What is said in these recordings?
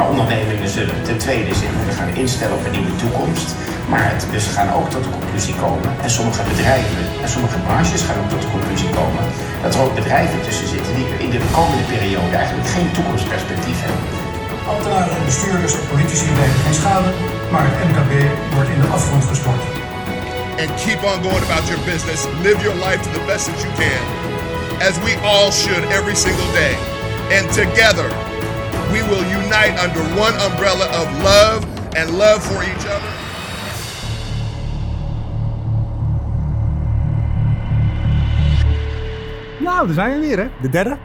Maar ondernemingen zullen ten tweede zich moeten gaan instellen op een nieuwe toekomst. Maar het, dus ze gaan ook tot de conclusie komen. En sommige bedrijven en sommige branches gaan ook tot de conclusie komen. Dat er ook bedrijven tussen zitten die in de komende periode eigenlijk geen toekomstperspectief hebben. Ambtenaren, bestuurders en politici nemen geen schade, maar het MKB wordt in de afgrond gestort. and keep on going about your business. Live your life to the best that you can, as we all should every single day. And together, we will unite under one umbrella of love and love for each other. Nou, daar zijn we weer, hè? De derde.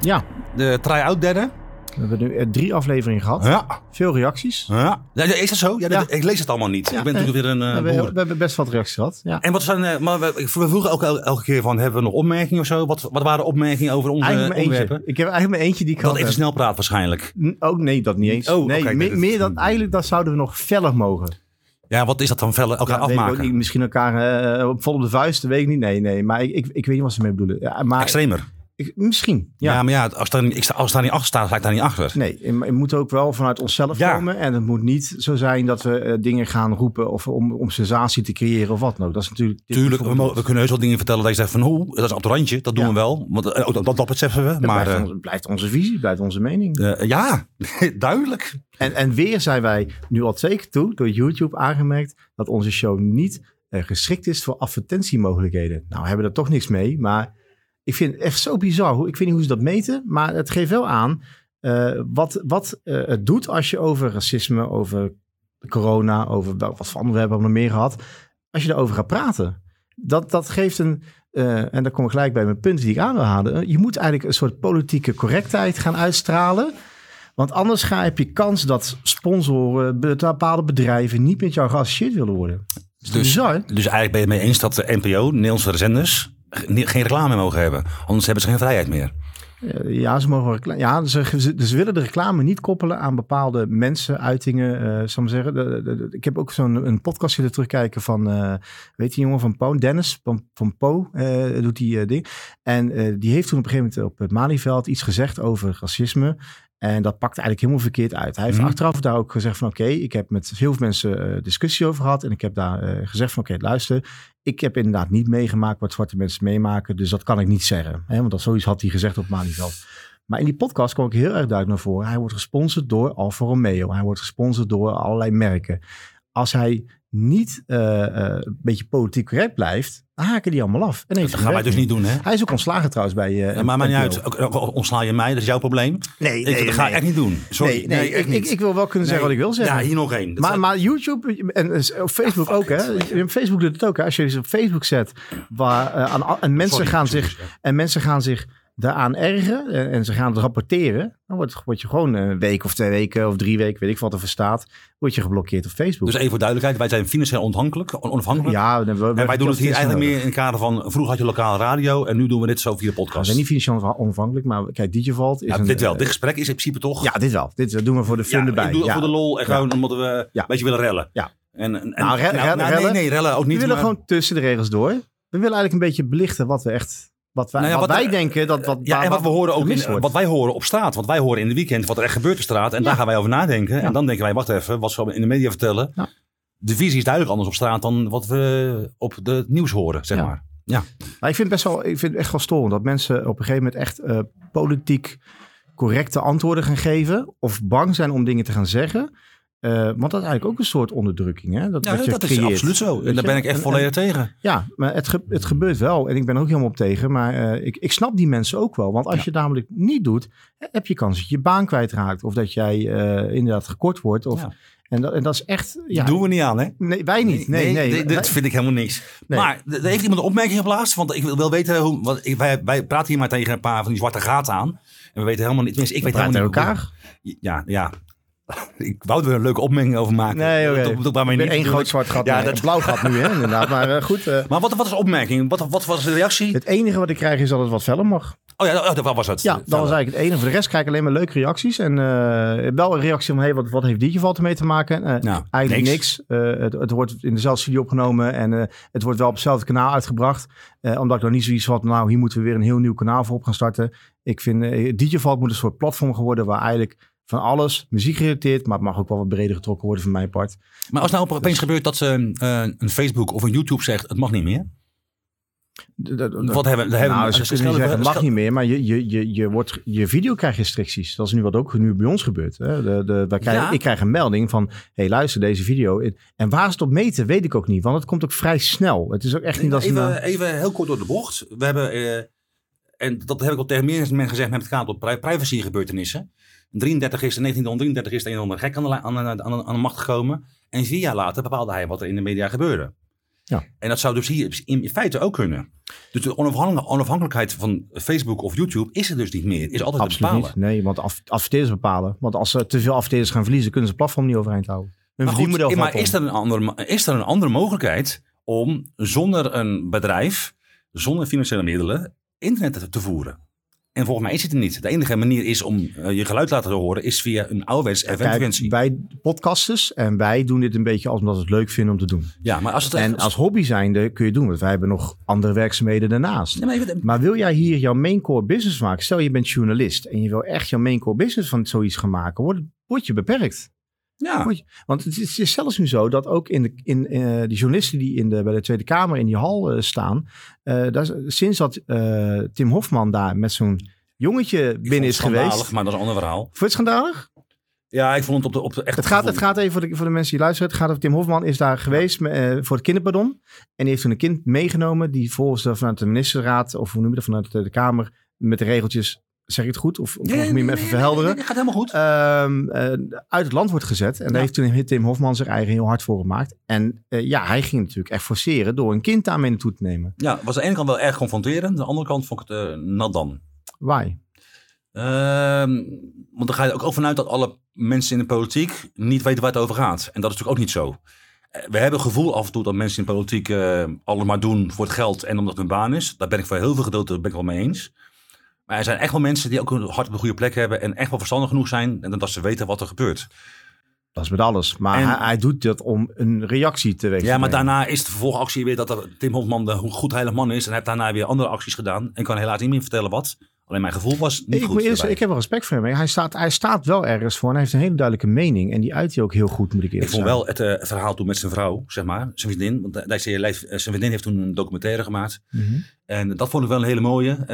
Ja, De try-out derde. We hebben nu eh, drie afleveringen gehad. Ja. Veel reacties. ja. ja is dat zo? Ja, dat- Ja. Ik lees het allemaal niet. Ja, ik ben natuurlijk weer een we, eh, we hebben best wat reacties gehad. Ja. En wat zijn, eh, maar we, we vroegen elke, elke keer van, hebben we nog opmerkingen of zo? Wat, wat waren opmerkingen over onze Eigenlijk onderwerpen? eentje. Ik heb eigenlijk maar eentje die ik Dat had. even snel praat waarschijnlijk. n- Oh nee, dat niet eens. Oh, nee, meer dan eigenlijk, dat zouden we nog feller mogen. Ja, wat is dat dan? Vellen, elkaar Ja, weet ik ook afmaken? niet. Misschien elkaar eh, op vol op de vuist, weet ik niet. Nee, nee, maar ik, ik, ik weet niet wat ze mee bedoelen. Ja, maar Extremer. Ik- misschien, Ja, ja. maar ja, als, daar, ik sta, als daar niet achter sta, sta ik daar niet achter. Nee, het moet ook wel vanuit onszelf Ja. komen. En het moet niet zo zijn dat we eh, dingen gaan roepen of om, om sensatie te creëren of wat dan ook. Dat is natuurlijk... Tuurlijk, we, kunnen heus wel dingen vertellen dat je zegt van, hoe, dat is op het randje, dat doen Ja. we wel. Want, eh, dat, dat, dat beseffen we. Maar blijft, eh, onze, blijft onze visie, blijft onze mening. ja, duidelijk. En, en weer zijn wij nu al twee keer toe door YouTube aangemerkt dat onze show niet geschikt is voor advertentiemogelijkheden. Nou, we hebben er toch niks mee, maar ik vind het echt zo bizar. Hoe- Ik weet niet hoe ze dat meten, maar het geeft wel aan eh, wat, wat eh, het doet als je over racisme, over corona, over wel- wat voor hebben we nog meer gehad, als je erover gaat praten. Dat, dat geeft een, eh, en dan kom ik gelijk bij mijn punten die ik aan wil halen. Je moet eigenlijk een soort politieke correctheid gaan uitstralen. Want anders ga, heb je kans dat sponsoren, be- bepaalde bedrijven niet met jou geassocieerd willen worden. Dus, bizar? dus eigenlijk ben je het mee eens dat de NPO, Nederlandse zenders, geen reclame mogen hebben. Anders hebben ze geen vrijheid meer. Eh, ja, ze mogen reclame. Ja, ze, willen de reclame niet koppelen aan bepaalde mensen, uitingen. eh zal ik zeggen. De, de- ik heb ook zo'n podcast zitten terugkijken van, eh, weet je, jongen van Po, Dennis van, van Po, doet die ding. En die heeft toen op een gegeven moment op het Malieveld iets gezegd over racisme. En dat pakte eigenlijk helemaal verkeerd uit. Hij heeft Mhm. achteraf daar ook gezegd van oké, ik heb met heel veel mensen eh, discussie over gehad. En ik heb daar eh, gezegd van oké, luister, ik heb inderdaad niet meegemaakt wat zwarte mensen meemaken. Dus dat kan ik niet zeggen. Hè? Want dat zoiets had hij gezegd op Malieveld. Maar in die podcast kwam ik heel erg duidelijk naar voren. Hij wordt gesponsord door Alfa Romeo. Hij wordt gesponsord door allerlei merken. Als hij niet eh, een beetje politiek correct blijft, dan haken die allemaal af. En Dat gaan wij dus niet doen, hè? Hij is ook ontslagen trouwens bij... Ja, maar maakt niet uit. Ontsla je mij, dat is jouw probleem. Nee, Ik, nee, dat ga ik echt niet doen. Sorry. Nee, ik, ik, ik wil wel kunnen zeggen wat ik wil zeggen. Ja, hier nog één. Maar, maar YouTube en eh, op Facebook ook, hè? Facebook doet het ook. Hè? Als je dus op Facebook zet, waar, eh, aan, en, mensen Sorry, gaan zich, en mensen gaan zich daaraan ergeren en, ze gaan het rapporteren, dan word, word je gewoon een week of twee weken of drie weken, weet ik wat er voor staat, word je geblokkeerd op Facebook. Dus even voor duidelijkheid, wij zijn financieel onafhankelijk. on- onafhankelijk. ja, we, we, en wij doen het hier eigenlijk meer. meer in het kader van... Vroeger had je lokale radio en nu doen we dit zo via de We podcast. zijn niet financieel onafhankelijk, maar kijk, Digivalt is Ja, een... dit wel. eh, Dit gesprek is in principe toch... ja, dit wel. Dit doen we voor de fun Ja, erbij. ik doe ja. voor de lol en gewoon omdat we een beetje willen rellen. Ja. En, en, en- Nou, re- re- nee, rellen? nee, rellen ook niet. We willen maar- gewoon tussen de regels door. We willen eigenlijk een beetje belichten wat we echt... Wat wij, Nou ja, wat wat wij er- denken dat wat, Ja, en wat we horen ook in, wat wij horen op straat. Want wij horen in de weekend wat er echt gebeurt op straat. En daar gaan wij over nadenken. En dan denken wij, wacht even, wat ze in de media vertellen. De visie is duidelijk anders op straat dan wat we op de het nieuws horen, zeg maar. Ja. Maar ik vind, best wel, ik vind het echt wel storend dat mensen op een gegeven moment echt eh, politiek correcte antwoorden gaan geven. Of bang zijn om dingen te gaan zeggen. Eh, want dat is eigenlijk ook een soort onderdrukking. Hè? Dat, Ja, dat is absoluut zo. En daar ben ik echt En- volledig en- tegen. Ja, maar het, ge- het gebeurt wel. En ik ben er ook helemaal op tegen. Maar eh, ik, ik snap die mensen ook wel. Want als je het namelijk niet doet, heb je kans dat je je baan kwijtraakt. Of dat jij eh, inderdaad gekort wordt. Of, Ja. en, dat, en dat is echt... Ja, doen we niet aan, hè? Nee, wij niet. Nee, nee. dit vind ik helemaal niks. Nee. Maar er heeft iemand een opmerking geplaatst. Want ik wil wel weten hoe. Want ik- wij, wij praten hier maar tegen een paar van die zwarte gaten aan. En we weten helemaal niet. Tenminste, ik weet helemaal niet. elkaar. hoe- Ja, ja. Ik wou er een leuke opmerking over maken. Nee, oké. Dat, dat, niet. één groot zwart gat. Ja, dat- blauw gat nu, hè, inderdaad. Maar eh, goed. eh, Maar wat, wat is de opmerking? Wat, wat was de reactie? het enige wat ik krijg is dat het wat feller mag. Oh ja, oh, dat was het. Ja, dat was eigenlijk het enige. Voor de rest krijg ik alleen maar leuke reacties. En eh, wel een reactie van, hey, wat, wat heeft Digivalt ermee te maken? Nou, eigenlijk niks. niks. Het, het wordt in dezelfde studio opgenomen en het wordt wel op hetzelfde kanaal uitgebracht. Omdat ik nog niet zoiets had, nou, hier moeten we weer een heel nieuw kanaal voor op gaan starten. Ik vind, uh, moet een soort platform geworden waar eigenlijk Van alles, muziek gerelateerd, maar het mag ook wel wat breder getrokken worden van mijn part. Maar als nou opeens gebeurt dat ze eh, een Facebook of een YouTube zegt, het mag niet meer. Wat hebben, hebben nou, ze kunnen zeggen, het mag niet meer, maar je, je, je, je, wordt, je video krijgt restricties. Dat is nu wat ook nu bij ons gebeurt. Hè? De, de, wij krijgen, Ja. Ik krijg een melding van, hé hey, luister, deze video. En waar ze het op meten, weet ik ook niet, want het komt ook vrij snel. Het is ook echt niet dat ze... even, nou- even heel kort door de bocht. We hebben, eh, en dat heb ik al tegen meer mensen gezegd met het gaat op pri- privacy gebeurtenissen. 33 is, 1933 is de een of andere gek aan de, aan, aan, de, aan de macht gekomen. En vier jaar later bepaalde hij wat er in de media gebeurde. Ja. En dat zou dus hier in feite ook kunnen. Dus de onafhankelijk- onafhankelijkheid van Facebook of YouTube is er dus niet meer. Is altijd te Absoluut bepalen. niet. Nee, want af, adverteerders bepalen. Want als ze te veel adverteerders gaan verliezen, kunnen ze het platform niet overeind houden. Hun Maar, goed, maar is er, een andere, is er een andere mogelijkheid om zonder een bedrijf, zonder financiële middelen, internet te, te voeren? En volgens mij is het er niet. De enige manier is om eh, je geluid laten horen, is via een ouderwets Kijk, FM-frequentie. wij podcasters en wij doen dit een beetje als omdat we het leuk vinden om te doen. Ja, maar als het En als hobby zijnde kun je het doen, want wij hebben nog andere werkzaamheden daarnaast. Ja, maar even- Maar wil jij hier jouw main core business maken? Stel je bent journalist en je wil echt jouw main core business van zoiets gaan maken, word, word je beperkt. Ja. Want het is, zelfs nu zo dat ook in de, in, eh, die journalisten die in de, bij de Tweede Kamer in die hal eh, staan, eh, daar sinds dat Tim Hofman daar met zo'n jongetje binnen het is schandalig, geweest. Maar dat is een ander verhaal. Vond je het schandalig? Ja, ik vond het op de, op de echt. Het gaat, het gaat even voor de, voor de mensen die luisteren. Het gaat over Tim Hofman is daar geweest voor het kinderpardon. En die heeft toen een kind meegenomen die volgens de, vanuit de ministerraad, of hoe noem je dat, vanuit de, de Kamer, met de regeltjes, zeg ik het goed? Of, of Ja, moet je me even verhelderen? Het gaat helemaal goed. Ehm, eh, uit het land wordt gezet. En daar heeft toen Tim Hofman zich eigen heel hard voor gemaakt. En eh, ja, hij ging natuurlijk echt forceren door een kind daarmee naartoe te nemen. Ja, was aan de ene kant wel erg confronterend. De andere kant vond ik het uh, nat dan. Why? Ehm, want dan ga je ook over vanuit dat alle mensen in de politiek niet weten waar het over gaat. En dat is natuurlijk ook niet zo. Eh, We hebben het gevoel af en toe dat mensen in de politiek eh, alles maar doen voor het geld en omdat het hun baan is. Daar ben ik voor heel veel gedeelte ben ik wel mee eens. Maar er zijn echt wel mensen die ook een hart op de goede plek hebben en echt wel verstandig genoeg zijn en dat ze weten wat er gebeurt. Dat is met alles. Maar En- hij, hij doet dat om een reactie te Ja, maar daarna is de vervolgactie weer dat er Tim Hofman de goed heilig man is en hij heeft daarna weer andere acties gedaan. En kan helaas niet meer vertellen wat. Alleen mijn gevoel was niet ik, goed. eerst, ik heb wel respect voor hem. Hij staat, hij staat wel ergens voor en hij heeft een hele duidelijke mening. En die uit hij ook heel goed, moet ik eerlijk Ik vond zeggen. wel het eh, verhaal toen met zijn vrouw, zeg maar, zijn vriendin. Want hij zei, hij- zijn vriendin heeft toen een documentaire gemaakt. Mhm. En dat vond ik wel een hele mooie. eh,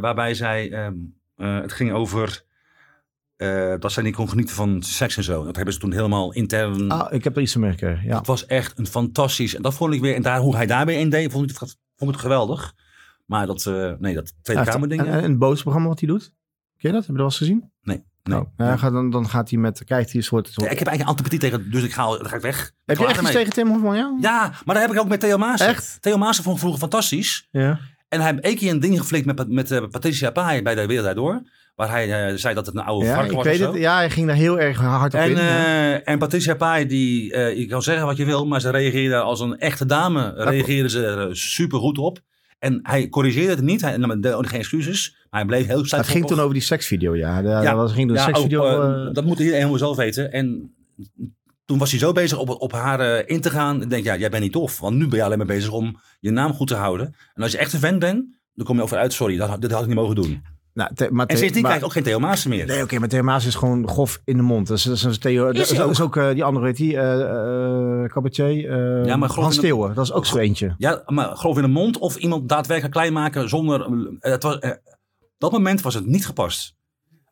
waarbij zij, eh, het ging over eh, dat zij niet kon genieten van seks en zo. Dat hebben ze toen helemaal intern. Ah, ik heb er iets van meegekregen, ja. Het was echt een fantastisch. En dat vond ik weer. En daar, hoe hij daarbij in deed, vond ik het, vond ik het geweldig. Maar dat, eh, nee, dat Tweede Ja, Kamer ding. En, en een boosprogramma wat hij doet? Ken je dat? Heb je dat wel eens gezien? nee. nee. Nou, ja, gaat dan, dan gaat hij met, krijgt hij een soort... soort Ja, ik heb eigenlijk antipathie tegen, dus ik ga, dan ga ik weg. heb je echt iets tegen Tim Hofman, ja? Ja, maar dat heb ik ook met Theo Maas. Echt? Theo Maas vond ik vroeger fantastisch. Ja. En hij heeft één keer een ding geflikt met, met eh, Patricia Pai bij de Wereld Door. Waar hij eh, zei dat het een oude Ja, varken ik was weet of het. Ja, hij ging daar heel erg hard op En, in. en Patricia Pai, die, je kan zeggen wat je wil, maar ze reageerde als een echte dame. Reageerde ze er super goed op. En hij corrigeerde het niet. Hij nam de- geen excuses. Maar hij bleef heel het ging stijf toen over die seksvideo, ja. De, Ja, dat ging door Ja, seksvideo. ook, eh, eh, dat moet iedereen helemaal zelf weten. En toen was hij zo bezig op, op haar eh, in te gaan. Ik denk, ja, jij bent niet tof. Want nu ben je alleen maar bezig om je naam goed te houden. En als je echt een fan bent, dan kom je over uit. Sorry, dat, dit had ik niet mogen doen. Nou, te- maar En sindsdien maar- krijg ik ook geen Theo Maassen meer. Nee, oké, maar Theo Maas is gewoon grof in de mond. Dat is, dat is, Theo, dat is, dat ook. is ook eh, die andere, weet die, cabaretier, eh, Ja, maar grof Hans in de- Steeuwen. Dat is ook zo eentje. Ja, maar geloof in de mond of iemand daadwerkelijk klein maken zonder... eh, Het was, eh, dat moment was het niet gepast.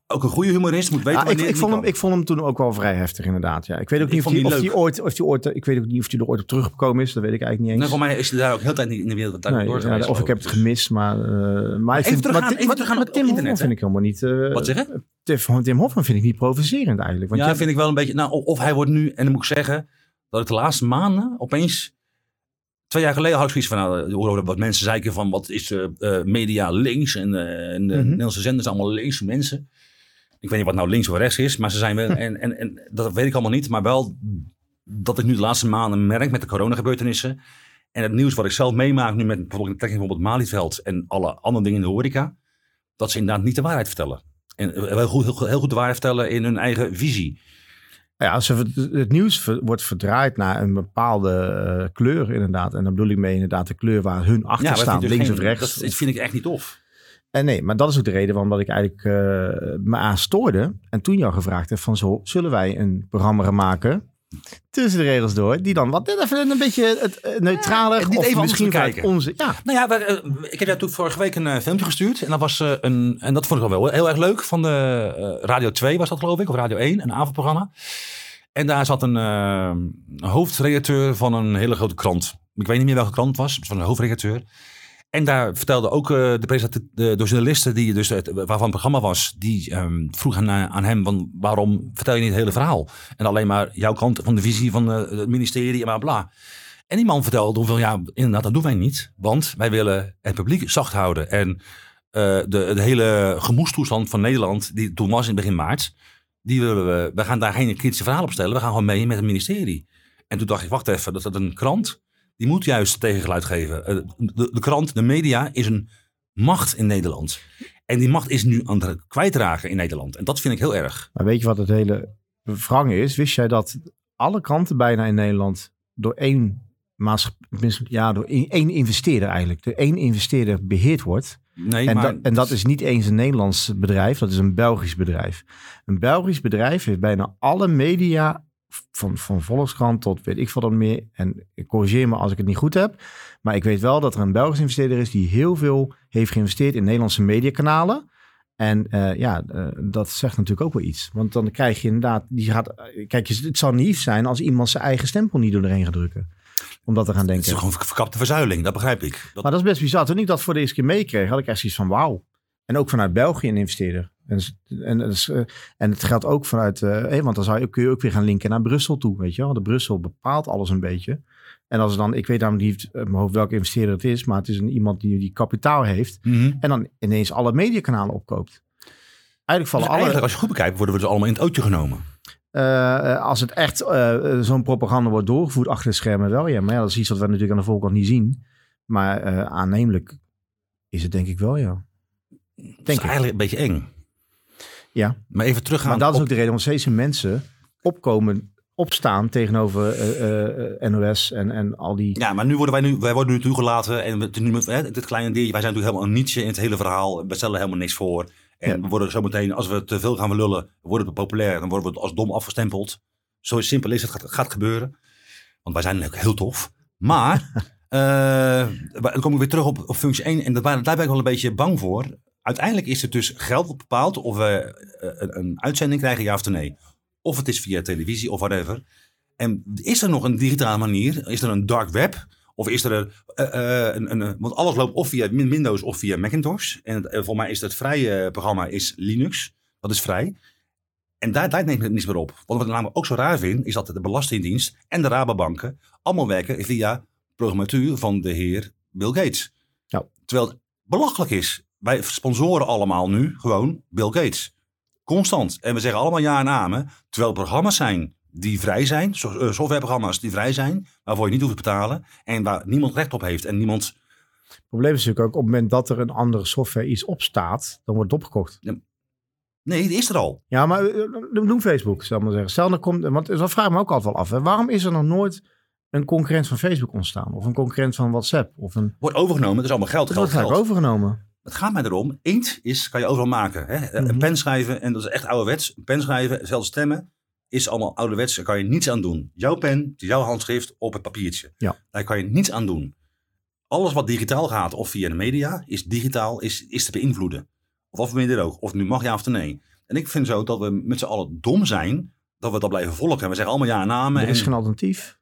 Ook een goede humorist moet weten Ja, ik, ik, vond hem, ik vond hem toen ook wel vrij heftig, inderdaad. Ja. Ik weet ook Ik niet of die of die ooit, of die ooit, ik weet ook niet of hij er ooit op teruggekomen is. Dat weet ik eigenlijk niet eens. Nee, voor mij is hij daar ook heel tijd niet in de wereld daar Nee, door ja, geweest, of ik heb het gemist, maar, eh maar ik even vind, teruggaan- maar, even maar- teruggaan maar op- Tim Hofman internet, vind ik helemaal niet. eh, Wat zeg je? Tim, Tim Hofman vind ik niet provocerend eigenlijk. Want ja, jij- vind ik wel een beetje. Nou, of of hij wordt nu, en dan moet ik zeggen, dat ik de laatste maanden opeens. Twee jaar geleden had ik zoiets van, nou, hoorde wat mensen zeiken van wat is eh, eh, media links en, eh, en de Mhm. Nederlandse zenders allemaal links mensen. Ik weet niet wat nou links of rechts is, maar ze zijn wel, en, en, en dat weet ik allemaal niet, maar wel dat ik nu de laatste maanden merk met de coronagebeurtenissen en het nieuws wat ik zelf meemaak nu met bijvoorbeeld bijvoorbeeld Malieveld en alle andere dingen in de horeca, dat ze inderdaad niet de waarheid vertellen. En eh, goed, heel, goed- heel goed de waarheid vertellen in hun eigen visie. Ja, als het nieuws wordt verdraaid naar een bepaalde eh, kleur inderdaad. En dan bedoel ik mee inderdaad de kleur waar hun achter staan, dus links geen- of rechts. Dat vind ik echt niet tof. En nee, maar dat is ook de reden waarom dat ik eigenlijk eh, me aan stoorde. En toen jou gevraagd heb van zo, zullen wij een programma gaan maken tussen de regels door, die dan wat even een beetje het eh, neutraler Ja, of even misschien kijken. onze, ja, Nou ja, we, eh, ik heb jou toen vorige week een eh, filmpje gestuurd. En dat was eh, een. En dat vond ik wel wel heel erg leuk. Van de eh, Radio 2 was dat, geloof ik. Of Radio 1, een avondprogramma. En daar zat een eh, hoofdredacteur van een hele grote krant. Ik weet niet meer welke krant het was. Het was van een hoofdredacteur. En daar vertelde ook eh, de, journalisten die dus het, waarvan het programma was, die ehm, vroegen aan, aan hem van waarom vertel je niet het hele verhaal? En alleen maar jouw kant van de visie van eh, het ministerie en bla bla. En die man vertelde van ja, inderdaad, dat doen wij niet. Want wij willen het publiek zacht houden. En eh, de, hele gemoedstoestand van Nederland, die toen was in begin maart, die willen we, we gaan daar geen kritische verhaal op stellen. We gaan gewoon mee met het ministerie. En toen dacht ik, wacht even, dat is een krant. Die moet juist tegengeluid geven. Eh, De, de krant, de media, is een macht in Nederland. En die macht is nu aan het kwijtraken in Nederland. En dat vind ik heel erg. Maar weet je wat het hele wrang is? Wist jij dat alle kranten bijna in Nederland door één ja, door één één investeerder eigenlijk, door één investeerder beheerd wordt? Nee, En, maar, dat, en dat is niet eens een Nederlands bedrijf, dat is een Belgisch bedrijf. Een Belgisch bedrijf heeft bijna alle media, van, van Volkskrant tot weet ik veel dan meer. En ik corrigeer me als ik het niet goed heb. Maar ik weet wel dat er een Belgisch investeerder is die heel veel heeft geïnvesteerd in Nederlandse mediakanalen. En eh, ja, eh, dat zegt natuurlijk ook wel iets. Want dan krijg je inderdaad, die gaat, kijk, het zou naïef zijn als iemand zijn eigen stempel niet doorheen gaat drukken. Om dat te gaan het denken. is gewoon verkapte verzuiling, dat begrijp ik. Dat, Maar dat is best bizar. Toen ik dat voor de eerste keer meekreeg, had ik echt zoiets van wauw. En ook vanuit België een investeerder. En, en, eh, en het geldt ook vanuit, eh, want dan zou je, kun je ook weer gaan linken naar Brussel toe, weet je wel. De Brussel bepaalt alles een beetje. En als er dan, ik weet namelijk niet uit mijn hoofd welke investeerder het is, maar het is een, iemand die, die kapitaal heeft. Mhm. En dan ineens alle mediakanalen opkoopt. Eigenlijk Dus vallen alle, eigenlijk, als je goed bekijkt, worden we dus allemaal in het ootje genomen. eh, eh, als het echt eh, zo'n propaganda wordt doorgevoerd achter de schermen wel, ja. Maar ja, dat is iets wat we natuurlijk aan de voorkant niet zien. Maar eh, aannemelijk is het denk ik wel, ja. Dat is Denk ik. eigenlijk een beetje eng. Ja. Maar even teruggaan. Maar dat is op- ook de reden waarom steeds meer mensen opkomen, opstaan tegenover eh, eh, NOS en, en al die... Ja, maar nu worden wij, nu, wij worden nu toegelaten. En we, nu, hè, dit kleine diertje, wij zijn natuurlijk helemaal een nietje in het hele verhaal. We stellen helemaal niks voor. En Ja. we worden zometeen, als we te veel gaan lullen, worden we populair. Dan worden we als dom afgestempeld. Zo simpel is het, gaat, gaat gebeuren. Want wij zijn ook heel tof. Maar, eh, dan kom ik weer terug op, op functie 1. En dat, daar ben ik wel een beetje bang voor. Uiteindelijk is het dus geld wat bepaalt of we eh, een, een uitzending krijgen, ja of nee. Of het is via televisie of whatever. En is er nog een digitale manier? Is er een dark web? Of is er een, eh, eh, een, een, want alles loopt of via Win- Windows of via Macintosh. En het, voor mij is het vrije programma is Linux. Dat is vrij. En daar, neemt het niets meer op. Want wat ik namelijk ook zo raar vind, is dat de Belastingdienst en de Rabobanken allemaal werken via programmatuur van de heer Bill Gates. Ja. Terwijl het belachelijk is. Wij sponsoren allemaal nu gewoon Bill Gates. Constant. En we zeggen allemaal ja en amen. Terwijl er programma's zijn die vrij zijn. eh, Softwareprogramma's die vrij zijn. Waarvoor je niet hoeft te betalen. En waar niemand recht op heeft. En niemand... Het probleem is natuurlijk ook op het moment dat er een andere software iets opstaat, dan wordt het opgekocht. Nee, die is er al. Ja, maar eh, dat doen Facebook, zal ik maar zeggen. Stel, er komt, want dat vraag ik me ook altijd wel af. Hè. Waarom is er nog nooit een concurrent van Facebook ontstaan? Of een concurrent van WhatsApp? Of een... Wordt overgenomen. Dat is allemaal geld, Dat geld, wordt geld. eigenlijk overgenomen. Het gaat mij erom. Inkt is, kan je overal maken. Hè? Mhm. Een pen schrijven, en dat is echt ouderwets. Een pen schrijven, zelfs stemmen, is allemaal ouderwets. Daar kan je niets aan doen. Jouw pen, jouw handschrift op het papiertje. Ja. Daar kan je niets aan doen. Alles wat digitaal gaat, of via de media, is digitaal, is, is te beïnvloeden. Of of minder ook. Of nu mag ja of nee. En ik vind zo dat we met z'n allen dom zijn, dat we dat blijven volgen. En we zeggen allemaal ja en namen. Er is en- geen alternatief.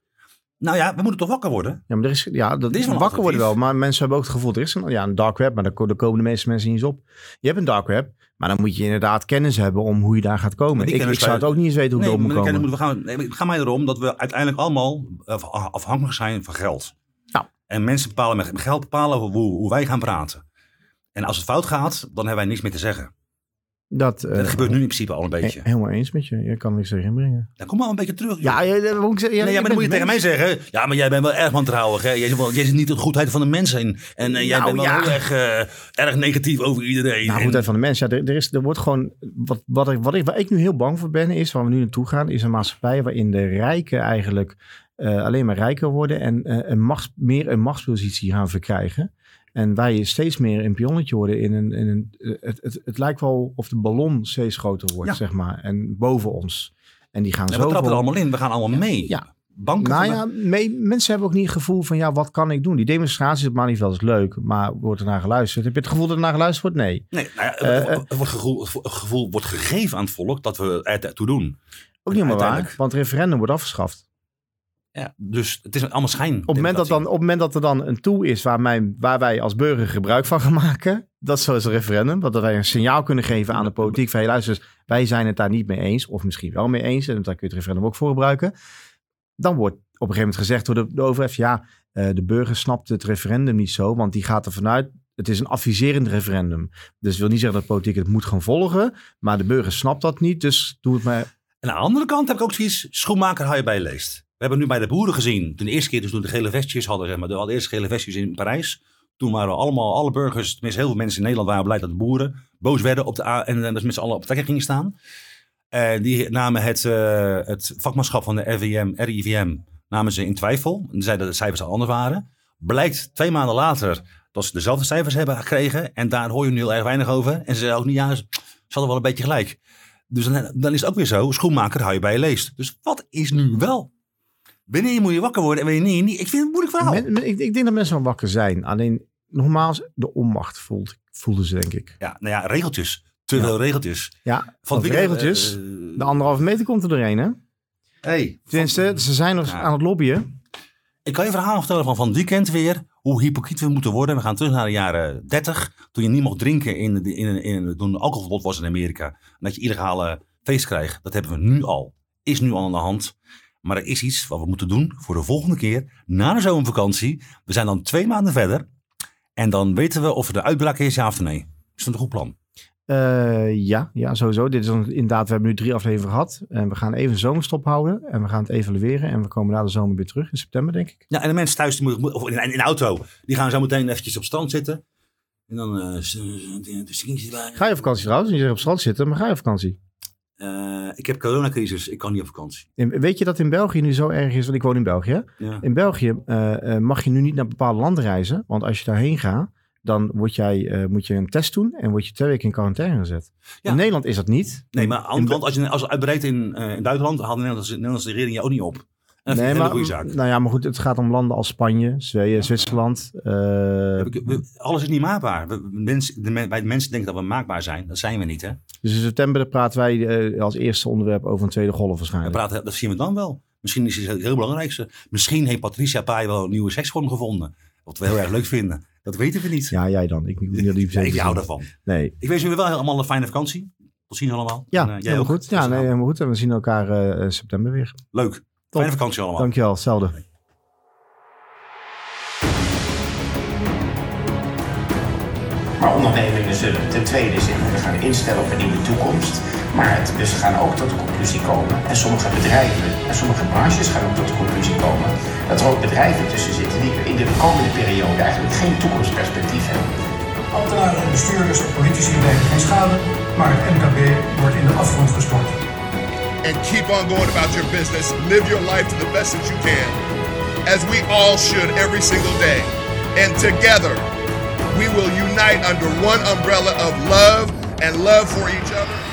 Nou ja, we moeten toch wakker worden? Ja, maar er is, ja, dat Er is wakker worden wel. Maar mensen hebben ook het gevoel, er is een, ja, een dark web, maar daar, ko- daar komen de meeste mensen niet eens op. Je hebt een dark web, maar dan moet je inderdaad kennis hebben om hoe je daar gaat komen. Ik, zou het je- ook niet eens weten hoe ik Nee, erop moet komen. we gaan, nee, het gaat mij erom dat we uiteindelijk allemaal eh, af- afhankelijk zijn van geld. Ja. En mensen bepalen met met geld bepalen hoe, hoe wij gaan praten. En als het fout gaat, dan hebben wij niks meer te zeggen. Dat, eh, gebeurt nu in principe al een beetje. he- helemaal eens met je. Je kan niks erin brengen. Dan kom maar een beetje terug. joh. Ja, ja, dat moet ik zeggen. Ja, nee, ja, ik maar dan moet je tegen mij zeggen. Ja, maar jij bent wel erg wantrouwig. Hè? Jij, zit wel- jij zit niet de goedheid van de mensen in. En eh, jij Nou, bent wel heel erg, eh, erg negatief over iedereen. Nou, En- goed uit van de mensen. Ja, er, er, is, er wordt gewoon. Wat, wat, ik, wat ik, waar ik nu heel bang voor ben, is waar we nu naartoe gaan, is een maatschappij waarin de rijken eigenlijk alleen maar rijker worden en een machts, meer een machtspositie gaan verkrijgen. En wij steeds meer een pionnetje worden in een... In een het, het, het lijkt wel of de ballon steeds groter wordt, Ja. zeg maar. En boven ons. En die gaan Ja, zo... we trappen er allemaal in. We gaan allemaal mee. Ja. Banken. Nou ja, mee- mensen hebben ook niet het gevoel van, ja, wat kan ik doen? Die demonstraties op Maniveld is leuk, maar wordt er naar geluisterd? Heb je het gevoel dat er naar geluisterd wordt? Nee. Nee, nou ja, Eh, het, het wordt gevoel, het gevoel wordt gegeven aan het volk dat we er toe doen. Ook niet meer waar, want het referendum wordt afgeschaft. Ja, dus het is allemaal schijn. Op het, moment dat dan, op moment dat er dan een tool is waar, mijn, waar wij als burger gebruik van gaan maken, dat is zoals een referendum, dat wij een signaal kunnen geven aan de politiek van, hey, luister, wij zijn het daar niet mee eens, of misschien wel mee eens, en daar kun je het referendum ook voor gebruiken. Dan wordt op een gegeven moment gezegd door de, de overheid, ja, eh, de burger snapt het referendum niet zo, want die gaat er vanuit, het is een adviserend referendum. Dus dat wil niet zeggen dat de politiek het moet gaan volgen, maar de burger snapt dat niet, dus doe het maar. En aan de andere kant heb ik ook zoiets, schoenmaker hou je bij je leest. We hebben nu bij de boeren gezien, de eerste keer dus toen de gele vestjes hadden, zeg maar, de allereerste gele vestjes in Parijs. Toen waren allemaal, alle burgers, tenminste heel veel mensen in Nederland waren blij dat de boeren boos werden op de A en, en dus met z'n allen op trekken gingen staan. Eh, die namen het, eh, het vakmanschap van de RIVM, RIVM namen ze in twijfel. En zeiden dat de cijfers al anders waren. Blijkt twee maanden later dat ze dezelfde cijfers hebben gekregen. En daar hoor je nu heel erg weinig over. En ze zeiden ook niet, ja, ze ze hadden wel een beetje gelijk. Dus dan, dan is het ook weer zo, schoenmaker hou je bij je leest. Dus wat is nu wel? Wanneer moet je wakker worden en wanneer niet? Ik vind het een moeilijk verhaal. Men- men- ik, ik denk dat mensen wel wakker zijn, alleen nogmaals, de onmacht voelt, voelden ze denk ik. Ja, nou ja, regeltjes. Te Ja. veel regeltjes. Ja, Van regeltjes. eh, de anderhalve meter komt er doorheen, hè? hey, Tenminste, ze zijn nog Ja. aan het lobbyen. Ik kan je een verhaal vertellen van van het weekend weer. Hoe hypocriet we moeten worden. We gaan terug naar de jaren 30. Toen je niet mocht drinken in, de- in, in, toen alcoholverbod was in Amerika. En dat je illegale feest krijgt. Dat hebben we nu al. Is nu al aan de hand. Maar er is iets wat we moeten doen voor de volgende keer. Na de zomervakantie. We zijn dan twee maanden verder. En dan weten we of er de uitbraak is, ja of nee. Is dat een goed plan? Eh, ja, ja, sowieso. Dit is inderdaad, we hebben nu drie afleveringen gehad. En we gaan even een zomerstop houden. En we gaan het evalueren. En we komen na de zomer weer terug in september, denk ik. Ja, en de mensen thuis, die moeten, of in, in de auto, die gaan zo meteen eventjes op strand zitten. En dan bij. Ga je op vakantie trouwens? Je op strand zitten, maar ga je op vakantie? Eh, ik heb coronacrisis, ik kan niet op vakantie. Weet je dat in België nu zo erg is? Want ik woon in België. Ja. In België eh, eh, mag je nu niet naar bepaalde landen reizen. Want als je daarheen gaat, dan word jij, moet je een test doen. En word je twee weken in quarantaine gezet. Ja. In Nederland is dat niet. Nee, maar aan kant, als je, als je uitbreidt in, in Duitsland, haalt de Nederlandse, Nederlandse regering je ook niet op. Nee, maar, goede zaak. nou ja, maar goed, het gaat om landen als Spanje, Zweden, Zwitserland. eh, We- we- alles is niet maakbaar. We, mensen, de, men- wij de mensen denken dat we maakbaar zijn. Dat zijn we niet, hè? dus in september praten wij eh, als eerste onderwerp over een tweede golf We waarschijnlijk. praten, dat zien we dan wel. Misschien is het het heel belangrijkste. Misschien heeft Patricia Pai wel een nieuwe seksvorm gevonden. Wat we heel erg leuk vinden. Dat weten we niet. Ja, jij dan. Ik, ik, ik, ik, ik hou daarvan. Nee. Ik wens jullie wel allemaal een fijne vakantie. Tot ziens allemaal. Ja, En, eh, jij helemaal ook. goed. Ja, nee, helemaal goed. En we zien elkaar in september weer. Leuk. Fijne vakantie allemaal. Dankjewel, hetzelfde. Maar ondernemingen zullen ten tweede zich moeten gaan instellen op een nieuwe toekomst. Maar het, dus ze gaan ook tot de conclusie komen, en sommige bedrijven en sommige branches gaan ook tot de conclusie komen, dat er ook bedrijven tussen zitten die in de komende periode eigenlijk geen toekomstperspectief hebben. Ambtenaren en bestuurders en politici lijden geen schade, maar het MKB wordt in de afgrond gestort. And keep on going about your business. Live your life to the best that you can, as we all should every single day. And together, we will unite under one umbrella of love and love for each other.